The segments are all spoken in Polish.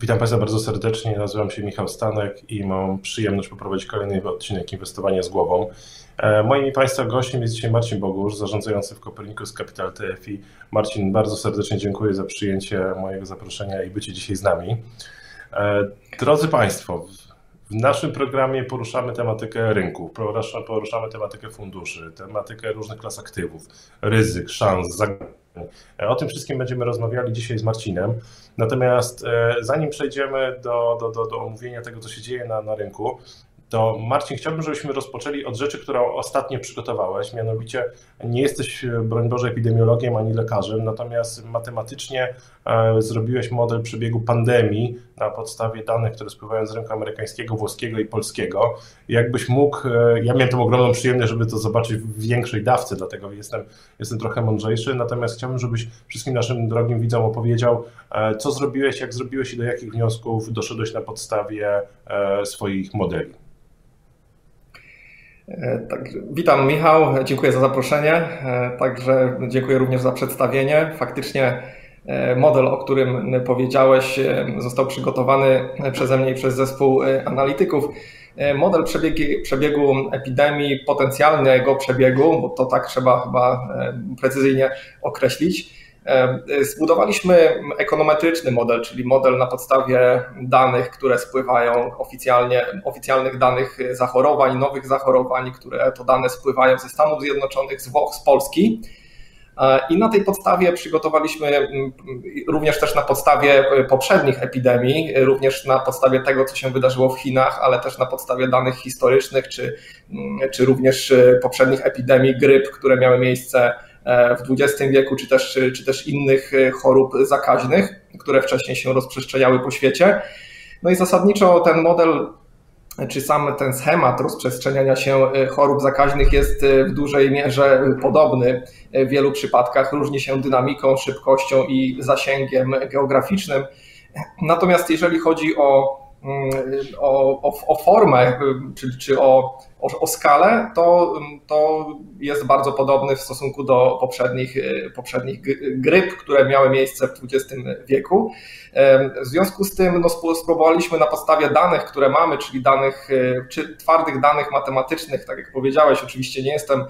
Witam Państwa bardzo serdecznie. Nazywam się Michał Stanek i mam przyjemność poprowadzić kolejny odcinek Inwestowania z głową. E, moim Państwa gościem jest dzisiaj Marcin Bogusz, zarządzający w Copernicus Capital TFI. Marcin, bardzo serdecznie dziękuję za przyjęcie mojego zaproszenia i bycie dzisiaj z nami. E, drodzy Państwo, w naszym programie poruszamy tematykę rynku, poruszamy tematykę funduszy, tematykę różnych klas aktywów, ryzyk, szans, zagrożeń. O tym wszystkim będziemy rozmawiali dzisiaj z Marcinem. Natomiast e, zanim przejdziemy do, do, do, do omówienia tego, co się dzieje na, na rynku, to Marcin, chciałbym, żebyśmy rozpoczęli od rzeczy, którą ostatnio przygotowałeś. Mianowicie nie jesteś, broń Boże, epidemiologiem ani lekarzem, natomiast matematycznie e, zrobiłeś model przebiegu pandemii na podstawie danych, które spływają z rynku amerykańskiego, włoskiego i polskiego. Jakbyś mógł, e, ja miałem tą ogromną przyjemność, żeby to zobaczyć w większej dawce, dlatego jestem, jestem trochę mądrzejszy, natomiast chciałbym, żebyś wszystkim naszym drogim widzom opowiedział, e, co zrobiłeś, jak zrobiłeś i do jakich wniosków doszedłeś na podstawie swoich modeli. E, tak, witam Michał, dziękuję za zaproszenie. E, także dziękuję również za przedstawienie. Faktycznie e, model, o którym powiedziałeś, został przygotowany przeze mnie i przez zespół analityków. Model przebiegu, przebiegu epidemii, potencjalnego przebiegu, bo to tak trzeba chyba precyzyjnie określić Zbudowaliśmy ekonometryczny model, czyli model na podstawie danych, które spływają oficjalnie, oficjalnych danych zachorowań, nowych zachorowań, które to dane spływają ze Stanów Zjednoczonych, z Włoch, z Polski. I na tej podstawie przygotowaliśmy również też na podstawie poprzednich epidemii, również na podstawie tego, co się wydarzyło w Chinach, ale też na podstawie danych historycznych, czy, czy również poprzednich epidemii gryp, które miały miejsce E, w XX wieku, czy też, czy też innych e, chorób zakaźnych, które wcześniej się rozprzestrzeniały po świecie. No i zasadniczo ten model czy sam ten schemat rozprzestrzeniania się e, chorób zakaźnych jest w dużej mierze podobny w wielu przypadkach, różni się dynamiką, szybkością i zasięgiem geograficznym. Natomiast jeżeli chodzi o o, o, o formę czy, czy o, o, o, skalę, to, to jest bardzo podobny w stosunku do poprzednich, poprzednich gryp, które miały miejsce w XX wieku. W związku z tym no, spróbowaliśmy na podstawie danych, które mamy, czyli danych, czy twardych danych matematycznych, tak jak powiedziałeś, oczywiście nie jestem,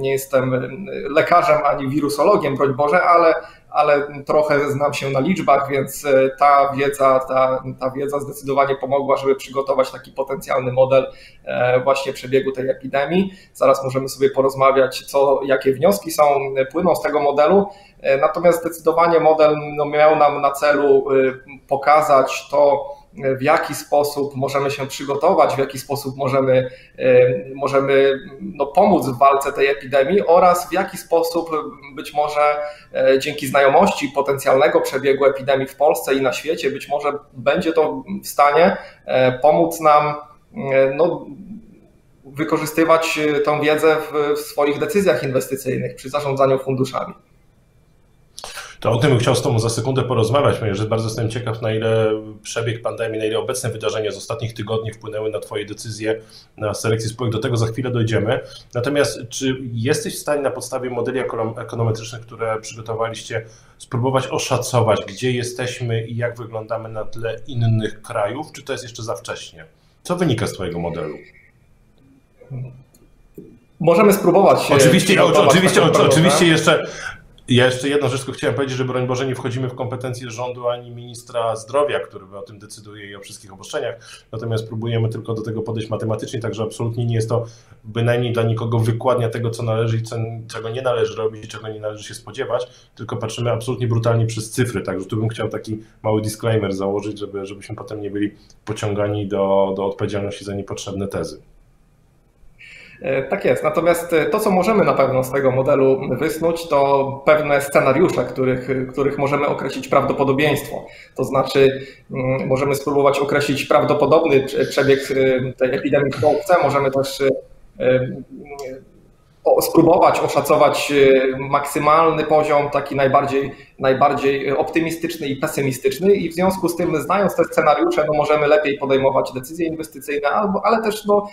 nie jestem lekarzem ani wirusologiem, broń Boże, ale ale trochę znam się na liczbach, więc e, ta wiedza, ta, ta wiedza zdecydowanie pomogła, żeby przygotować taki potencjalny model e, właśnie przebiegu tej epidemii. Zaraz możemy sobie porozmawiać, co, jakie wnioski są, płyną z tego modelu. E, natomiast zdecydowanie model no, miał nam na celu pokazać to, w jaki sposób możemy się przygotować, w jaki sposób możemy, e, możemy no, pomóc w walce tej epidemii oraz w jaki sposób być może e, dzięki znajomości potencjalnego przebiegu epidemii w Polsce i na świecie, być może będzie to w stanie e, pomóc nam no, wykorzystywać tą wiedzę w, w swoich decyzjach inwestycyjnych przy zarządzaniu funduszami. To o tym bym chciał z Tobą za sekundę porozmawiać, ponieważ bardzo jestem ciekaw, na ile przebieg pandemii, na ile obecne wydarzenia z ostatnich tygodni wpłynęły na Twoje decyzje na selekcję spółek. Do tego za chwilę dojdziemy. Natomiast czy jesteś w stanie na podstawie modeli ekonometrycznych, które przygotowaliście, spróbować oszacować, gdzie jesteśmy i jak wyglądamy na tle innych krajów, czy to jest jeszcze za wcześnie? Co wynika z Twojego modelu? Możemy spróbować. Oczywiście, oczywiście, oczywiście jeszcze ja jeszcze jedną rzecz chciałem powiedzieć, że broń Boże nie wchodzimy w kompetencje rządu ani ministra zdrowia, który o tym decyduje i o wszystkich obostrzeniach, natomiast próbujemy tylko do tego podejść matematycznie, także absolutnie nie jest to bynajmniej dla nikogo wykładnia tego, co należy i co, czego nie należy robić i czego nie należy się spodziewać, tylko patrzymy absolutnie brutalnie przez cyfry, także tu bym chciał taki mały disclaimer założyć, żeby, żebyśmy potem nie byli pociągani do, do odpowiedzialności za niepotrzebne tezy. E, tak jest. Natomiast e, to, co możemy na pewno z tego modelu wysnuć, to pewne scenariusze, których, których możemy określić prawdopodobieństwo. To znaczy, mm, możemy spróbować określić prawdopodobny przebieg e, tej epidemii w Polsce, możemy też spróbować oszacować maksymalny poziom, taki najbardziej, najbardziej optymistyczny i pesymistyczny i w związku z tym znając te scenariusze, no możemy lepiej podejmować decyzje inwestycyjne, albo, ale też no,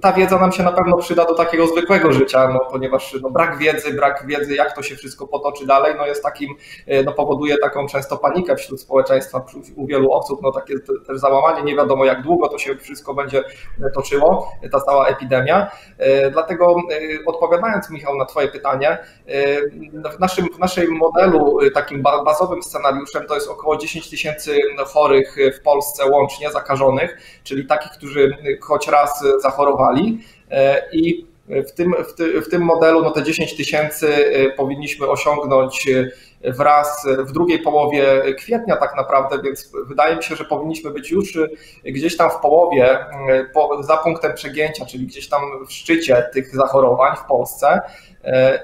ta wiedza nam się na pewno przyda do takiego zwykłego życia, no, ponieważ no, brak wiedzy, brak wiedzy jak to się wszystko potoczy dalej, no jest takim, no powoduje taką często panikę wśród społeczeństwa, u wielu osób, no takie też załamanie, nie wiadomo jak długo to się wszystko będzie toczyło, ta cała epidemia, dlatego odpowiadając Michał na Twoje pytanie, w naszym, w naszym modelu takim bazowym scenariuszem to jest około 10 tysięcy chorych w Polsce łącznie zakażonych, czyli takich, którzy choć raz zachorowali i w tym, w, ty, w tym modelu no te 10 tysięcy powinniśmy osiągnąć wraz w drugiej połowie kwietnia tak naprawdę, więc wydaje mi się, że powinniśmy być już gdzieś tam w połowie po, za punktem przegięcia, czyli gdzieś tam w szczycie tych zachorowań w Polsce.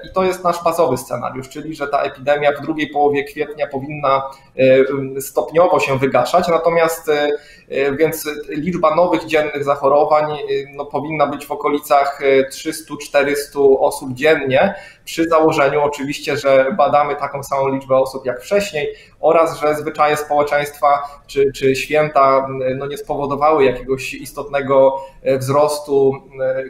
I to jest nasz bazowy scenariusz, czyli że ta epidemia w drugiej połowie kwietnia powinna stopniowo się wygaszać, natomiast więc liczba nowych dziennych zachorowań no, powinna być w okolicach 300-400 osób dziennie, przy założeniu oczywiście, że badamy taką samą liczbę osób jak wcześniej oraz, że zwyczaje społeczeństwa czy, czy święta no, nie spowodowały jakiegoś istotnego wzrostu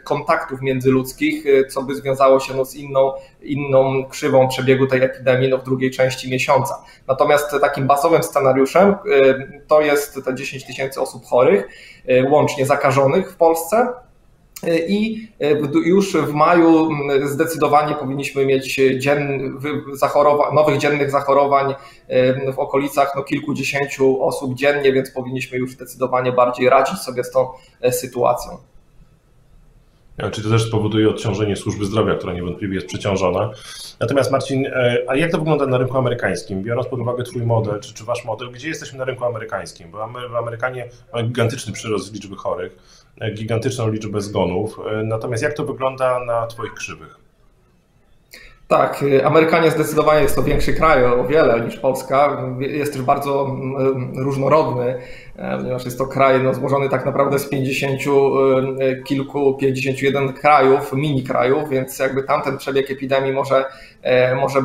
kontaktów międzyludzkich, co by związało się no, z inną, inną krzywą przebiegu tej epidemii no, w drugiej części miesiąca. Natomiast takim bazowym scenariuszem to jest te 10 tysięcy osób chorych, łącznie zakażonych w Polsce i już w maju zdecydowanie powinniśmy mieć dzien, zachorowań, nowych dziennych zachorowań w okolicach no, kilkudziesięciu osób dziennie, więc powinniśmy już zdecydowanie bardziej radzić sobie z tą sytuacją. Czy to też spowoduje odciążenie służby zdrowia, która niewątpliwie jest przeciążona. Natomiast Marcin, a jak to wygląda na rynku amerykańskim? Biorąc pod uwagę Twój model, czy, czy Wasz model, gdzie jesteśmy na rynku amerykańskim? Bo Amerykanie mają gigantyczny przyrost liczby chorych, gigantyczną liczbę zgonów. Natomiast jak to wygląda na Twoich krzywych? Tak, Amerykanie zdecydowanie jest to większy kraj o wiele niż Polska. Jest też bardzo różnorodny, ponieważ jest to kraj no, złożony tak naprawdę z 50 kilku, 51 krajów, mini krajów, więc jakby tamten przebieg epidemii może, może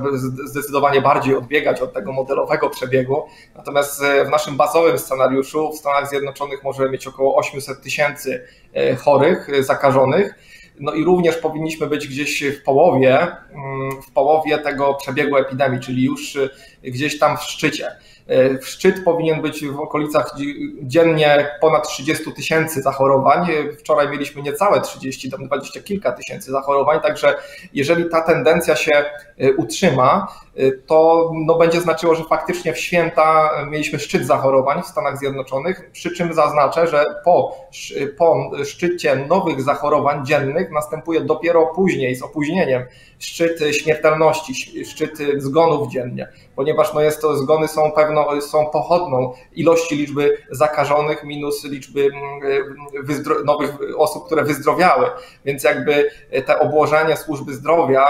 zdecydowanie bardziej odbiegać od tego modelowego przebiegu. Natomiast w naszym bazowym scenariuszu w Stanach Zjednoczonych możemy mieć około 800 tysięcy chorych, zakażonych. No i również powinniśmy być gdzieś w połowie, mm, w połowie tego przebiegu epidemii, czyli już gdzieś tam w szczycie. Y, szczyt powinien być w okolicach dziennie ponad 30 tysięcy zachorowań. Wczoraj mieliśmy niecałe 30, tam 20 kilka tysięcy zachorowań, także jeżeli ta tendencja się y, utrzyma, to no będzie znaczyło, że faktycznie w święta mieliśmy szczyt zachorowań w Stanach Zjednoczonych, przy czym zaznaczę, że po, po szczycie nowych zachorowań dziennych następuje dopiero później, z opóźnieniem, szczyt śmiertelności, szczyt zgonów dziennie, ponieważ no jest to, zgony są pewno, są pochodną ilości liczby zakażonych minus liczby mm, nowych osób, które wyzdrowiały, więc jakby te obłożenie służby zdrowia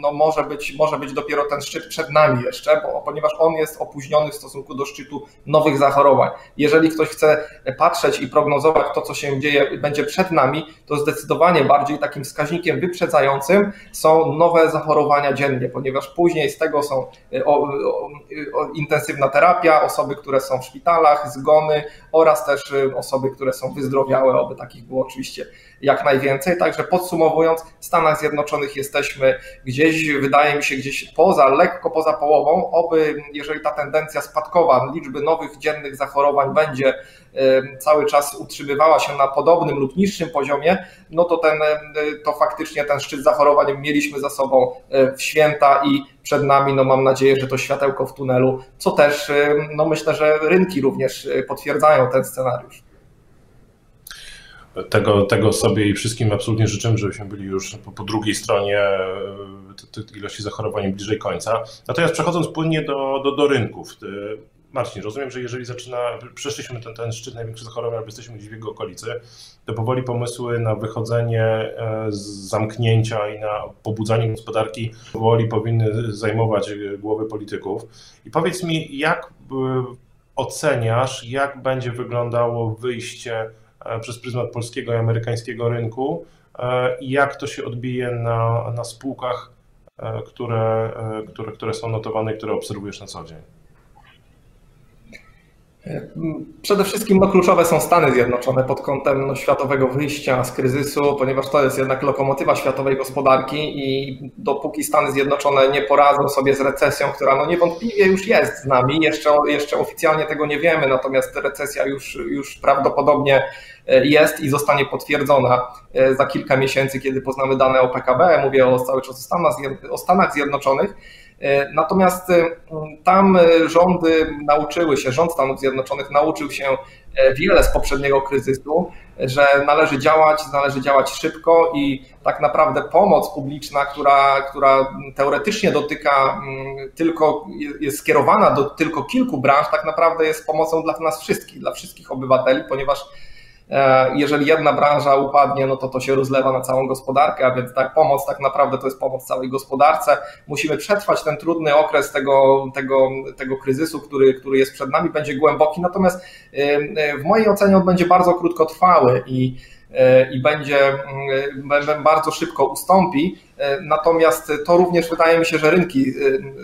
no może być, może być dopiero ten szczyt przed nami jeszcze, bo, ponieważ on jest opóźniony w stosunku do szczytu nowych zachorowań. Jeżeli ktoś chce patrzeć i prognozować to, co się dzieje, będzie przed nami, to zdecydowanie bardziej takim wskaźnikiem wyprzedzającym są nowe zachorowania dziennie, ponieważ później z tego są e, o, o, o, intensywna terapia, osoby, które są w szpitalach, zgony oraz też osoby, które są wyzdrowiałe, oby takich było oczywiście jak najwięcej. Także podsumowując, w Stanach Zjednoczonych jesteśmy gdzieś, wydaje mi się, gdzieś poza, lekko poza połową. Oby, jeżeli ta tendencja spadkowa liczby nowych dziennych zachorowań będzie cały czas utrzymywała się na podobnym lub niższym poziomie, no to, ten, to faktycznie ten szczyt zachorowań mieliśmy za sobą w święta i przed nami, no mam nadzieję, że to światełko w tunelu, co też no myślę, że rynki również potwierdzają ten scenariusz. Tego, tego sobie i wszystkim absolutnie życzymy, żebyśmy byli już po, po drugiej stronie e, ilości zachorowań bliżej końca. Natomiast przechodząc płynnie do, do, do rynków. Marcin, rozumiem, że jeżeli zaczyna, przeszliśmy ten, ten szczyt największych zachorowań, albo jesteśmy gdzieś w jego okolicy, to powoli pomysły na wychodzenie e, z zamknięcia i na pobudzanie gospodarki powoli powinny zajmować głowy polityków. I powiedz mi, jak e, oceniasz, jak będzie wyglądało wyjście E, przez pryzmat polskiego i amerykańskiego rynku i jak to się odbije na, na spółkach, które, które, które są notowane i które obserwujesz na co dzień? Przede wszystkim no, kluczowe są Stany Zjednoczone pod kątem no, światowego wyjścia z kryzysu, ponieważ to jest jednak lokomotywa światowej gospodarki i dopóki Stany Zjednoczone nie poradzą sobie z recesją, która no, niewątpliwie już jest z nami, jeszcze, jeszcze oficjalnie tego nie wiemy, natomiast recesja już, już prawdopodobnie e, jest i zostanie potwierdzona e, za kilka miesięcy, kiedy poznamy dane o PKB. Mówię o, cały czas o Stanach, Zjednoczonych natomiast e, tam e, rządy nauczyły się, rząd Stanów Zjednoczonych nauczył się wiele z poprzedniego kryzysu, że należy działać, należy działać szybko i tak naprawdę pomoc publiczna, która, która teoretycznie dotyka tylko, jest skierowana do tylko kilku branż, tak naprawdę jest pomocą dla nas wszystkich, dla wszystkich obywateli, ponieważ E, jeżeli jedna branża upadnie, no to to się rozlewa na całą gospodarkę, a więc tak pomoc tak naprawdę to jest pomoc całej gospodarce. Musimy przetrwać ten trudny okres tego, tego, tego kryzysu, który, który jest przed nami, będzie głęboki, natomiast e, e, w mojej ocenie on będzie bardzo krótkotrwały i i będzie bardzo szybko ustąpi. Natomiast to również wydaje mi się, że rynki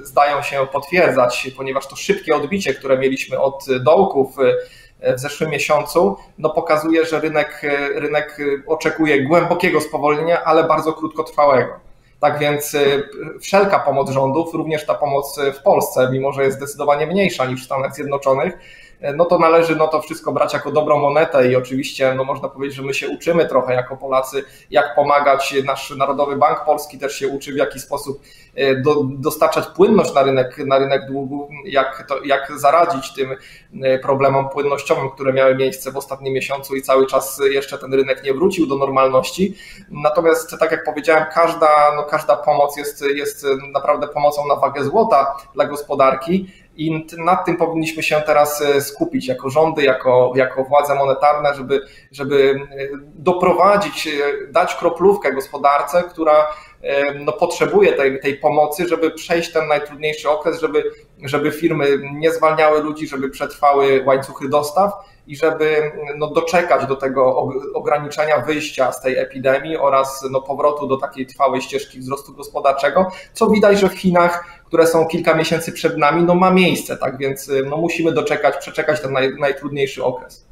zdają się potwierdzać, ponieważ to szybkie odbicie, które mieliśmy od dołków, w zeszłym miesiącu, no pokazuje, że rynek, rynek oczekuje głębokiego spowolnienia, ale bardzo krótkotrwałego. Tak więc y, wszelka pomoc rządów, również ta pomoc w Polsce, mimo że jest zdecydowanie mniejsza niż w Stanach Zjednoczonych, no to należy no to wszystko brać jako dobrą monetę i oczywiście no można powiedzieć, że my się uczymy trochę jako Polacy, jak pomagać. Nasz Narodowy Bank Polski też się uczy, w jaki sposób e, do, dostarczać płynność na rynek, na rynek długu, jak, to, jak zaradzić tym e, problemom płynnościowym, które miały miejsce w ostatnim miesiącu i cały czas jeszcze ten rynek nie wrócił do normalności. Natomiast tak jak powiedziałem, każda, no każda pomoc jest, jest naprawdę pomocą na wagę złota dla gospodarki i nad tym powinniśmy się teraz e, skupić jako rządy, jako, jako władze monetarne, żeby, żeby e, doprowadzić, e, dać kroplówkę gospodarce, która no, potrzebuje tej, tej pomocy, żeby przejść ten najtrudniejszy okres, żeby, żeby firmy nie zwalniały ludzi, żeby przetrwały łańcuchy dostaw i żeby no, doczekać do tego ograniczenia wyjścia z tej epidemii oraz no, powrotu do takiej trwałej ścieżki wzrostu gospodarczego, co widać, że w Chinach które są kilka miesięcy przed nami, no ma miejsce, tak? Więc y, no musimy doczekać, przeczekać ten naj, najtrudniejszy okres.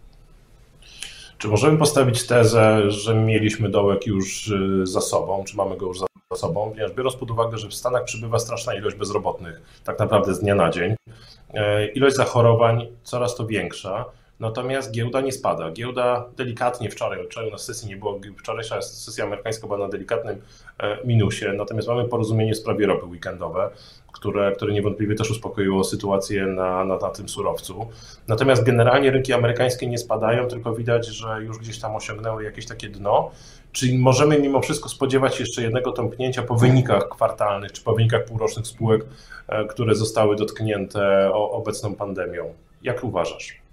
Czy możemy postawić tezę, że mieliśmy dołek już y, za sobą, czy mamy go już za sobą, ponieważ biorąc pod uwagę, że w Stanach przybywa straszna ilość bezrobotnych, tak naprawdę z dnia na dzień, e, ilość zachorowań coraz to większa, Natomiast giełda nie spada. Giełda delikatnie wczoraj, wczoraj na sesji nie było, wczorajsza sesja amerykańska była na delikatnym e, minusie, natomiast mamy porozumienie w sprawie ropy weekendowe, które, które niewątpliwie też uspokoiło sytuację na, na, na tym surowcu. Natomiast generalnie rynki amerykańskie nie spadają, tylko widać, że już gdzieś tam osiągnęły jakieś takie dno. Czyli możemy mimo wszystko spodziewać się jeszcze jednego tąpnięcia po wynikach kwartalnych czy po wynikach półrocznych spółek, e, które zostały dotknięte obecną pandemią. Jak uważasz?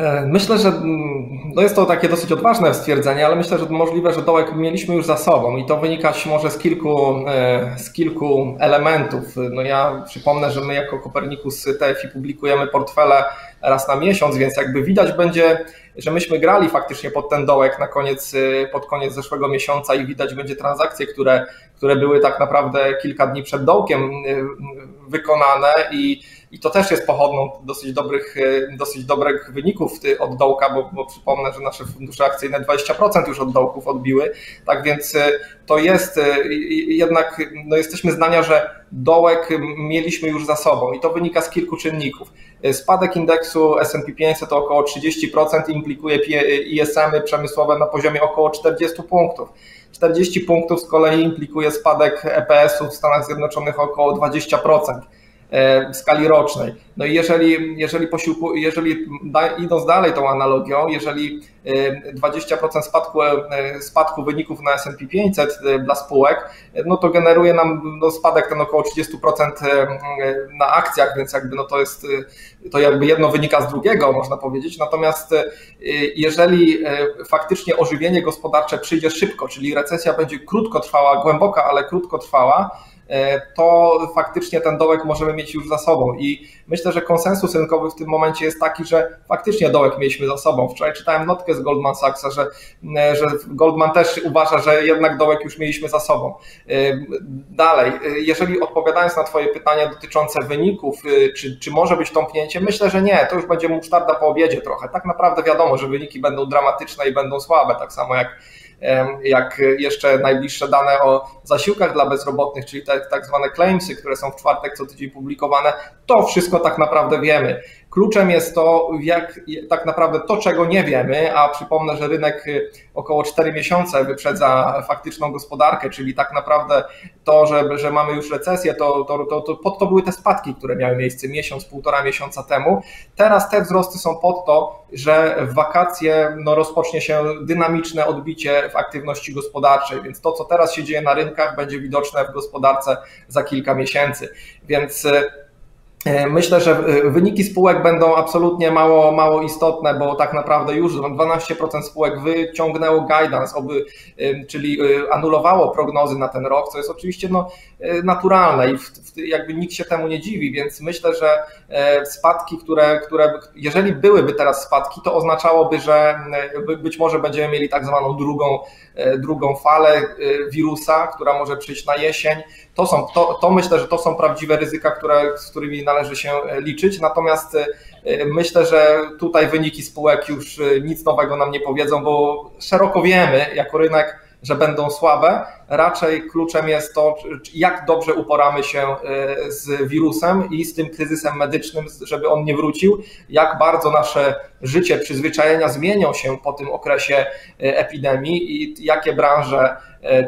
E, myślę, że mm, no jest to takie dosyć odważne stwierdzenie, ale myślę, że możliwe, że dołek mieliśmy już za sobą i to wynikać może z kilku, e, z kilku elementów. No ja przypomnę, że my jako Kopernikus TFI publikujemy portfele raz na miesiąc, więc jakby widać będzie, że myśmy grali faktycznie pod ten dołek na koniec, e, pod koniec zeszłego miesiąca i widać będzie transakcje, które, które były tak naprawdę kilka dni przed dołkiem wykonane i i to też jest pochodną dosyć dobrych, e, dosyć dobrych wyników od dołka, bo, bo przypomnę, że nasze fundusze akcyjne 20% już od dołków odbiły. Tak więc e, to jest e, jednak, no jesteśmy zdania, że dołek mieliśmy już za sobą i to wynika z kilku czynników. Spadek indeksu S&P 500 to około 30% implikuje ISM-y przemysłowe na poziomie około 40 punktów. 40 punktów z kolei implikuje spadek EPS-u w Stanach Zjednoczonych około 20%. E, w skali rocznej. No i jeżeli, jeżeli, posiłku, jeżeli idąc dalej tą analogią, jeżeli 20% e, spadku, e, spadku wyników na S&P 500 dla spółek, no to generuje nam no spadek ten około 30% na akcjach, więc jakby no to jest, to jakby jedno wynika z drugiego, można powiedzieć. Natomiast jeżeli faktycznie ożywienie gospodarcze przyjdzie szybko, czyli recesja będzie krótko trwała, głęboka, ale krótko trwała, to faktycznie ten dołek możemy mieć już za sobą. I myślę, że konsensus rynkowy w tym momencie jest taki, że faktycznie dołek mieliśmy za sobą. Wczoraj czytałem notkę z Goldman Sachsa, że, że Goldman też uważa, że jednak dołek już mieliśmy za sobą. Dalej, jeżeli odpowiadając na Twoje pytanie dotyczące wyników, czy, czy może być tąpnięcie, myślę, że nie, to już będzie musztarda po obiedzie trochę. Tak naprawdę wiadomo, że wyniki będą dramatyczne i będą słabe, tak samo jak jak jeszcze najbliższe dane o zasiłkach dla bezrobotnych, czyli te tak zwane claimsy, które są w czwartek co tydzień publikowane, to wszystko tak naprawdę wiemy. Kluczem jest to, jak tak naprawdę to, czego nie wiemy, a przypomnę, że rynek y, około 4 miesiące wyprzedza faktyczną gospodarkę, czyli tak naprawdę to, że, że mamy już recesję, to, to, to, to, pod to były te spadki, które miały miejsce miesiąc, półtora miesiąca temu. Teraz te wzrosty są pod to, że w wakacje no, rozpocznie się dynamiczne odbicie w aktywności gospodarczej, więc to, co teraz się dzieje na rynkach, będzie widoczne w gospodarce za kilka miesięcy. Więc y, myślę, że e, wyniki spółek będą absolutnie mało, mało istotne, bo tak naprawdę już 12% spółek wyciągnęło guidance, oby, e, czyli anulowało prognozy na ten rok, co jest oczywiście no, naturalne i w, w, jakby nikt się temu nie dziwi, więc myślę, że spadki, które, które jeżeli byłyby teraz spadki, to oznaczałoby, że być może będziemy mieli tak zwaną drugą, drugą falę wirusa, która może przyjść na jesień. To, są, to, to myślę, że to są prawdziwe ryzyka, które, z którymi należy się e, liczyć. Natomiast e, myślę, że tutaj wyniki spółek już e, nic nowego nam nie powiedzą, bo szeroko wiemy jako rynek, że będą słabe. Raczej kluczem jest to, jak dobrze uporamy się z wirusem i z tym kryzysem medycznym, żeby on nie wrócił, jak bardzo nasze życie, przyzwyczajenia zmienią się po tym okresie epidemii i jakie branże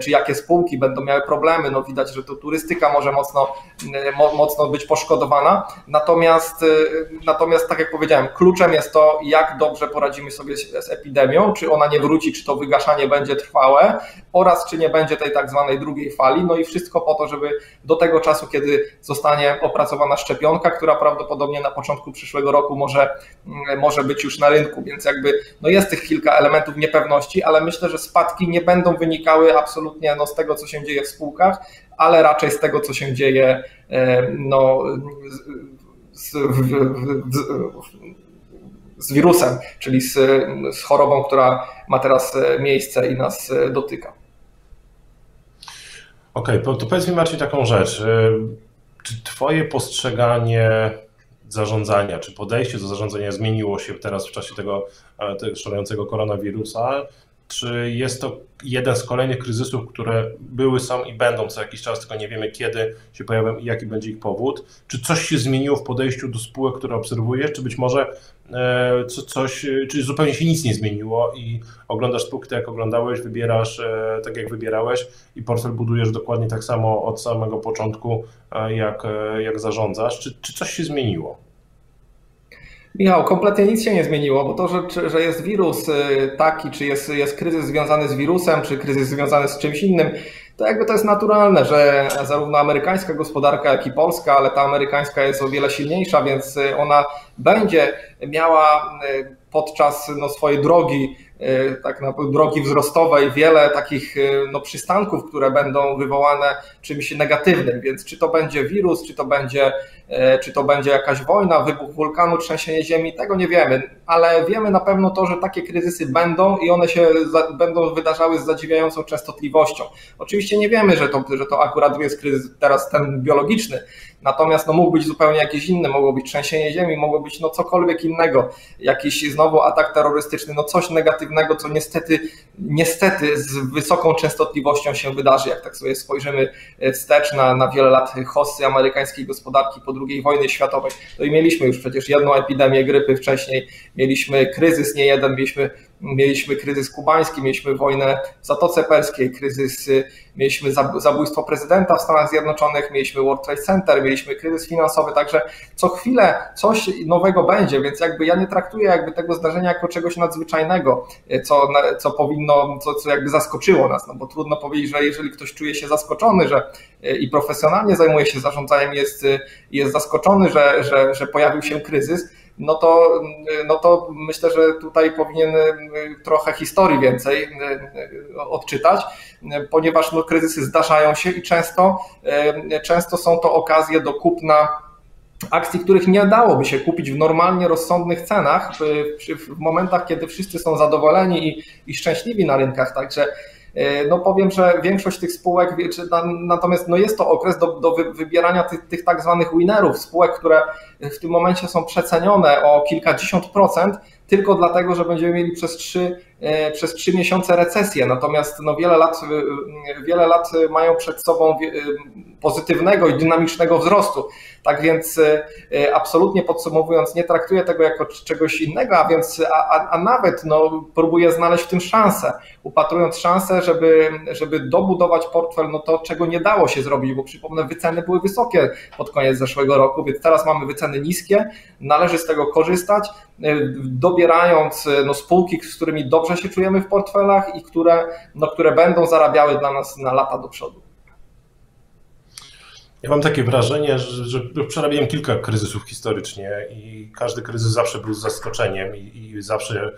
czy jakie spółki będą miały problemy. No widać, że to turystyka może mocno, e, mocno być poszkodowana. Natomiast, e, natomiast, tak jak powiedziałem, kluczem jest to, jak dobrze poradzimy sobie z epidemią, czy ona nie wróci, czy to wygaszanie będzie trwałe oraz czy nie będzie tej tak zwanej drugiej fali. No i wszystko po to, żeby do tego czasu, kiedy zostanie opracowana szczepionka, która prawdopodobnie na początku przyszłego roku może, może być już na rynku, więc jakby no jest tych kilka elementów niepewności, ale myślę, że spadki nie będą wynikały absolutnie no, z tego, co się dzieje w spółkach, ale raczej z tego, co się dzieje e, no, z, z wirusem, czyli z, z chorobą, która ma teraz e, miejsce i nas e, dotyka. Okej, okay, to powiedz mi Marcin taką rzecz. Czy Twoje postrzeganie zarządzania, czy podejście do zarządzania zmieniło się teraz w czasie tego, tego szalejącego koronawirusa? Czy jest to jeden z kolejnych kryzysów, które były, są i będą co jakiś czas, tylko nie wiemy kiedy się pojawią i jaki będzie ich powód. Czy coś się zmieniło w podejściu do spółek, które obserwujesz, czy być może e, coś, czy zupełnie się nic nie zmieniło i oglądasz spółki tak jak oglądałeś, wybierasz e, tak jak wybierałeś i portfel budujesz dokładnie tak samo od samego początku, e, jak, jak zarządzasz. Czy, czy coś się zmieniło? Michał, kompletnie nic się nie zmieniło, bo to, że, że jest wirus y, taki, czy jest, jest kryzys związany z wirusem, czy kryzys związany z czymś innym, to jakby to jest naturalne, że zarówno amerykańska gospodarka, jak i polska, ale ta amerykańska jest o wiele silniejsza, więc y, ona będzie miała y, podczas no, swojej drogi, tak naprawdę drogi wzrostowej, wiele takich no, przystanków, które będą wywołane czymś negatywnym. Więc czy to będzie wirus, czy to będzie E, czy to będzie jakaś wojna, wybuch wulkanu, trzęsienie ziemi, tego nie wiemy, ale wiemy na pewno to, że takie kryzysy będą i one się będą wydarzały z zadziwiającą częstotliwością. Oczywiście nie wiemy, że to, że to akurat jest kryzys teraz ten biologiczny, natomiast no, mógł być zupełnie jakiś inny, mogło być trzęsienie ziemi, mogło być no, cokolwiek innego, jakiś znowu atak terrorystyczny, no coś negatywnego, co niestety, niestety z wysoką częstotliwością się wydarzy, jak tak sobie spojrzymy wstecz na, na wiele lat hossy amerykańskiej gospodarki po II wojny światowej. No i mieliśmy już przecież jedną epidemię grypy wcześniej, mieliśmy kryzys nie jeden, mieliśmy mieliśmy kryzys kubański, mieliśmy wojnę w Zatoce Perskiej, kryzys, mieliśmy zabójstwo prezydenta w Stanach Zjednoczonych, mieliśmy World Trade Center, mieliśmy kryzys finansowy, także co chwilę coś nowego będzie, więc jakby ja nie traktuję jakby tego zdarzenia jako czegoś nadzwyczajnego, co, co powinno, co, co jakby zaskoczyło nas, no bo trudno powiedzieć, że jeżeli ktoś czuje się zaskoczony, że i profesjonalnie zajmuje się zarządzaniem, jest, jest zaskoczony, że, że, że pojawił się kryzys, no to, no to myślę, że tutaj powinien y, trochę historii więcej y, odczytać, ponieważ no, kryzysy zdarzają się i często, y, często są to okazje do kupna akcji, których nie dałoby się kupić w normalnie rozsądnych cenach, w, w momentach, kiedy wszyscy są zadowoleni i, i szczęśliwi na rynkach. Także no powiem, że większość tych spółek, natomiast no jest to okres do, do wybierania tych, tych tak zwanych winerów, spółek, które w tym momencie są przecenione o kilkadziesiąt procent, tylko dlatego, że będziemy mieli przez trzy, e, przez trzy miesiące recesję. Natomiast no wiele, lat, e, wiele lat mają przed sobą pozytywnego i dynamicznego wzrostu. Tak więc absolutnie podsumowując, nie traktuję tego jako czegoś innego, a więc a, a nawet no, próbuję znaleźć w tym szansę, upatrując szansę, żeby, żeby dobudować portfel, no to czego nie dało się zrobić, bo przypomnę, wyceny były wysokie pod koniec zeszłego roku, więc teraz mamy wyceny niskie, należy z tego korzystać, dobierając no, spółki, z którymi dobrze się czujemy w portfelach i które, no, które będą zarabiały dla nas na lata do przodu. Ja mam takie wrażenie, że, że przerabiałem kilka kryzysów historycznie i każdy kryzys zawsze był zaskoczeniem i, i zawsze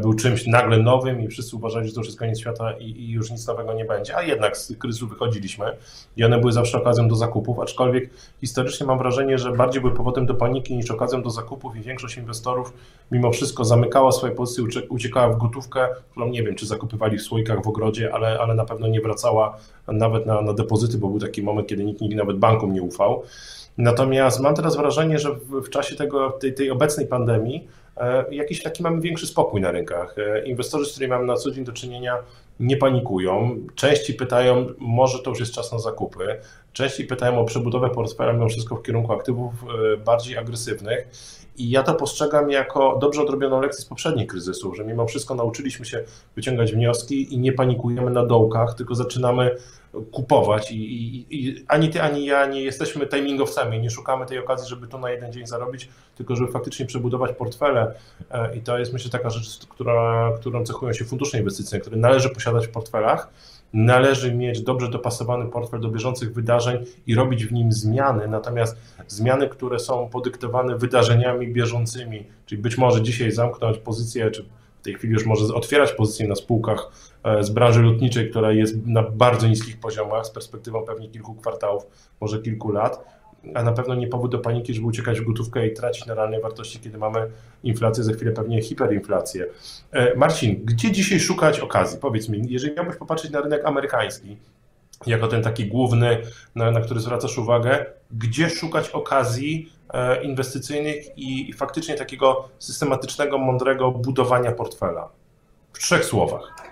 był czymś nagle nowym i wszyscy uważali, że to już jest koniec świata i, i, już nic nowego nie będzie. A jednak z tych kryzysów wychodziliśmy i one były zawsze okazją do zakupów, aczkolwiek historycznie mam wrażenie, że bardziej były powodem do paniki niż okazją do zakupów i większość inwestorów mimo wszystko zamykała swoje pozycje, uciekała w gotówkę, którą nie wiem, czy zakupywali w słoikach w ogrodzie, ale, ale na pewno nie wracała nawet na, na depozyty, bo był taki moment, kiedy nikt, nikt nawet bankom nie ufał. Natomiast mam teraz wrażenie, że w, w czasie tego, tej, tej obecnej pandemii e, jakiś taki mamy większy spokój na rynkach. E, inwestorzy, z którymi mamy na co dzień do czynienia, nie panikują. Części pytają, może to już jest czas na zakupy. Części pytają o przebudowę portfela mimo wszystko w kierunku aktywów e, bardziej agresywnych. I ja to postrzegam jako dobrze odrobioną lekcję z poprzednich kryzysów, że mimo wszystko nauczyliśmy się wyciągać wnioski i nie panikujemy na dołkach, tylko zaczynamy kupować. I, i, i ani ty, ani ja nie jesteśmy timingowcami, nie szukamy tej okazji, żeby to na jeden dzień zarobić, tylko żeby faktycznie przebudować portfele. E, I to jest myślę taka rzecz, która, którą cechują się fundusze inwestycyjne, które należy posiadać w portfelach należy mieć dobrze dopasowany portfel do bieżących wydarzeń i robić w nim zmiany, natomiast zmiany, które są podyktowane wydarzeniami bieżącymi, czyli być może dzisiaj zamknąć pozycję, czy w tej chwili już może otwierać pozycję na spółkach e, z branży lotniczej, która jest na bardzo niskich poziomach, z perspektywą pewnie kilku kwartałów, może kilku lat, a na pewno nie powód do paniki, żeby uciekać w gotówkę i tracić na realnej wartości, kiedy mamy inflację, za chwilę pewnie hiperinflację. E, Marcin, gdzie dzisiaj szukać okazji? Powiedz mi, jeżeli miałbyś popatrzeć na rynek amerykański, jako ten taki główny, na, na który zwracasz uwagę, gdzie szukać okazji e, inwestycyjnych i, i faktycznie takiego systematycznego, mądrego budowania portfela? W trzech słowach.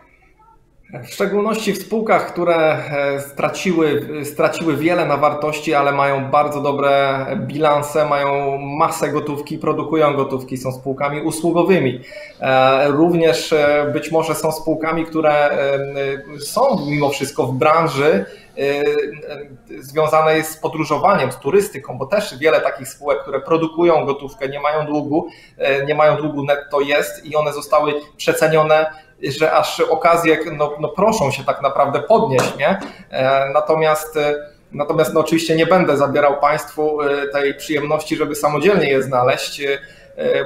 W szczególności w spółkach, które e, straciły, straciły wiele na wartości, ale mają bardzo dobre bilanse, mają masę gotówki, produkują gotówki, są spółkami usługowymi. E, również e, być może są spółkami, które są mimo wszystko w branży związanej z podróżowaniem, z turystyką, bo też wiele takich spółek, które produkują gotówkę, nie mają długu, nie mają długu netto jest i one zostały przecenione że aż okazje no, no proszą się tak naprawdę podnieść, nie? E, natomiast e, Natomiast no oczywiście nie będę zabierał Państwu e, tej przyjemności, żeby samodzielnie je znaleźć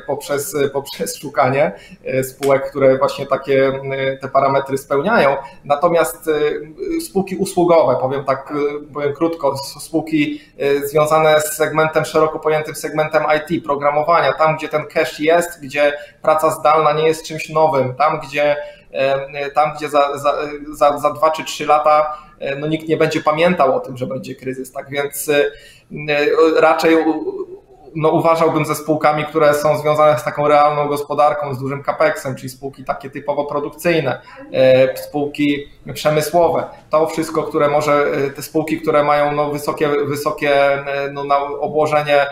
poprzez, poprzez szukanie spółek, które właśnie takie te parametry spełniają. Natomiast spółki usługowe, powiem tak, powiem krótko, spółki związane z segmentem szeroko pojętym segmentem IT, programowania, tam gdzie ten cash jest, gdzie praca zdalna nie jest czymś nowym, tam gdzie tam, gdzie za, za, za, za dwa czy trzy lata no, nikt nie będzie pamiętał o tym, że będzie kryzys. Tak więc raczej no, uważałbym ze spółkami, które są związane z taką realną gospodarką, z dużym capexem, czyli spółki takie typowo produkcyjne, e, spółki przemysłowe. To wszystko, które może, e, te spółki, które mają no, wysokie, wysokie e, no, obłożenie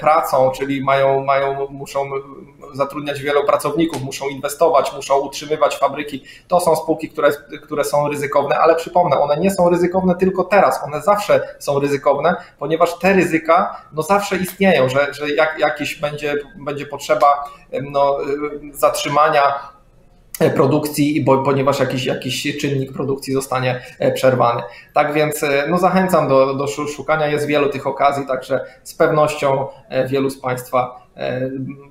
pracą, czyli mają, mają, muszą zatrudniać wielu pracowników, muszą inwestować, muszą utrzymywać fabryki. To są spółki, które, które są ryzykowne, ale przypomnę, one nie są ryzykowne tylko teraz, one zawsze są ryzykowne, ponieważ te ryzyka no, zawsze istnieją, że że, jak, jakiś będzie, będzie potrzeba no, zatrzymania produkcji, bo, ponieważ jakiś, jakiś czynnik produkcji zostanie e, przerwany. Tak więc e, no, zachęcam do, do szukania, jest wielu tych okazji, także z pewnością e, wielu z Państwa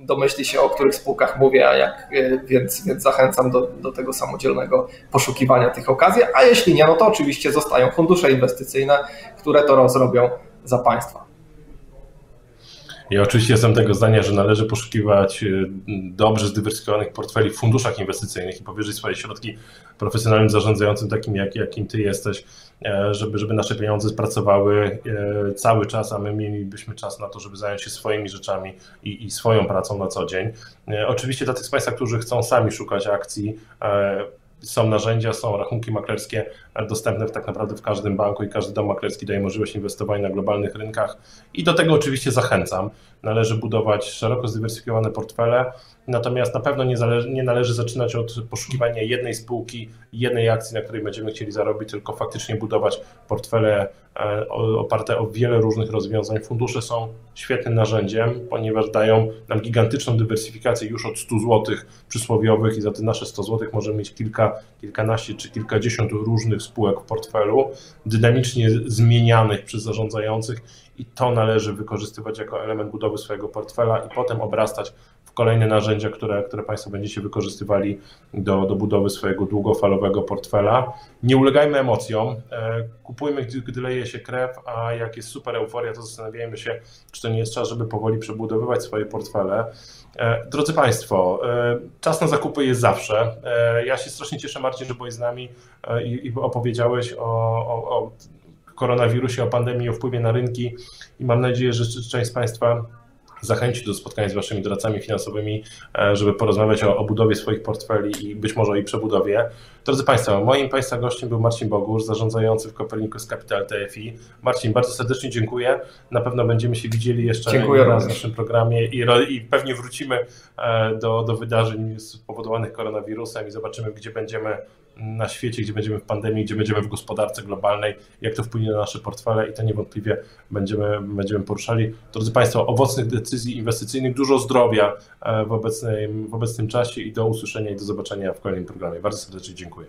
domyśli się, o których spółkach mówię, a jak, więc, więc zachęcam do, do tego samodzielnego poszukiwania tych okazji, a jeśli nie, no to oczywiście zostają fundusze inwestycyjne, które to rozrobią za Państwa. Ja oczywiście jestem tego zdania, że należy poszukiwać y, dobrze zdywersyfikowanych portfeli w funduszach inwestycyjnych i powierzyć swoje środki profesjonalnym zarządzającym, takim jak, jakim ty jesteś, e, żeby, żeby nasze pieniądze pracowały e, cały czas, a my mielibyśmy czas na to, żeby zająć się swoimi rzeczami i, i swoją pracą na co dzień. E, oczywiście dla tych z Państwa, którzy chcą sami szukać akcji, są narzędzia, są rachunki maklerskie dostępne tak naprawdę w każdym banku i każdy dom maklerski daje możliwość inwestowania na globalnych rynkach i do tego oczywiście zachęcam. Należy budować szeroko zdywersyfikowane portfele, natomiast na pewno nie, nie należy zaczynać od poszukiwania jednej spółki, jednej akcji, na której będziemy chcieli zarobić, tylko faktycznie budować portfele e, oparte o wiele różnych rozwiązań. Fundusze są świetnym narzędziem, ponieważ dają nam gigantyczną dywersyfikację już od 100 zł przysłowiowych i za te nasze 100 zł możemy mieć kilka, kilkanaście czy kilkadziesiąt różnych spółek w portfelu, dynamicznie zmienianych przez zarządzających i to należy wykorzystywać jako element budowy swojego portfela i potem obrastać kolejne narzędzia, które, które Państwo będziecie wykorzystywali do, do budowy swojego długofalowego portfela. Nie ulegajmy emocjom, e, kupujmy, gdy, gdy leje się krew, a jak jest super euforia, to zastanawiajmy się, czy to nie jest czas, żeby powoli przebudowywać swoje portfele. E, drodzy Państwo, e, czas na zakupy jest zawsze. Ja się strasznie cieszę, Marcin, że byłeś z nami i, i opowiedziałeś o, o, o koronawirusie, o pandemii, o wpływie na rynki i mam nadzieję, że część z Państwa zachęci do spotkania z Waszymi doradcami finansowymi, e, żeby porozmawiać o, o, budowie swoich portfeli i być może o ich przebudowie. Drodzy Państwo, moim Państwa gościem był Marcin Bogusz, zarządzający w Copernicus Capital TFI. Marcin, bardzo serdecznie dziękuję. Na pewno będziemy się widzieli jeszcze dziękuję raz w naszym programie i, i pewnie wrócimy e, do, do wydarzeń spowodowanych koronawirusem i zobaczymy, gdzie będziemy na świecie, gdzie będziemy w pandemii, gdzie będziemy w gospodarce globalnej, jak to wpłynie na nasze portfele i to niewątpliwie będziemy, będziemy poruszali. Drodzy Państwo, owocnych decyzji inwestycyjnych, dużo zdrowia e, w obecnym, w obecnym czasie i do usłyszenia i do zobaczenia w kolejnym programie. Bardzo serdecznie dziękuję.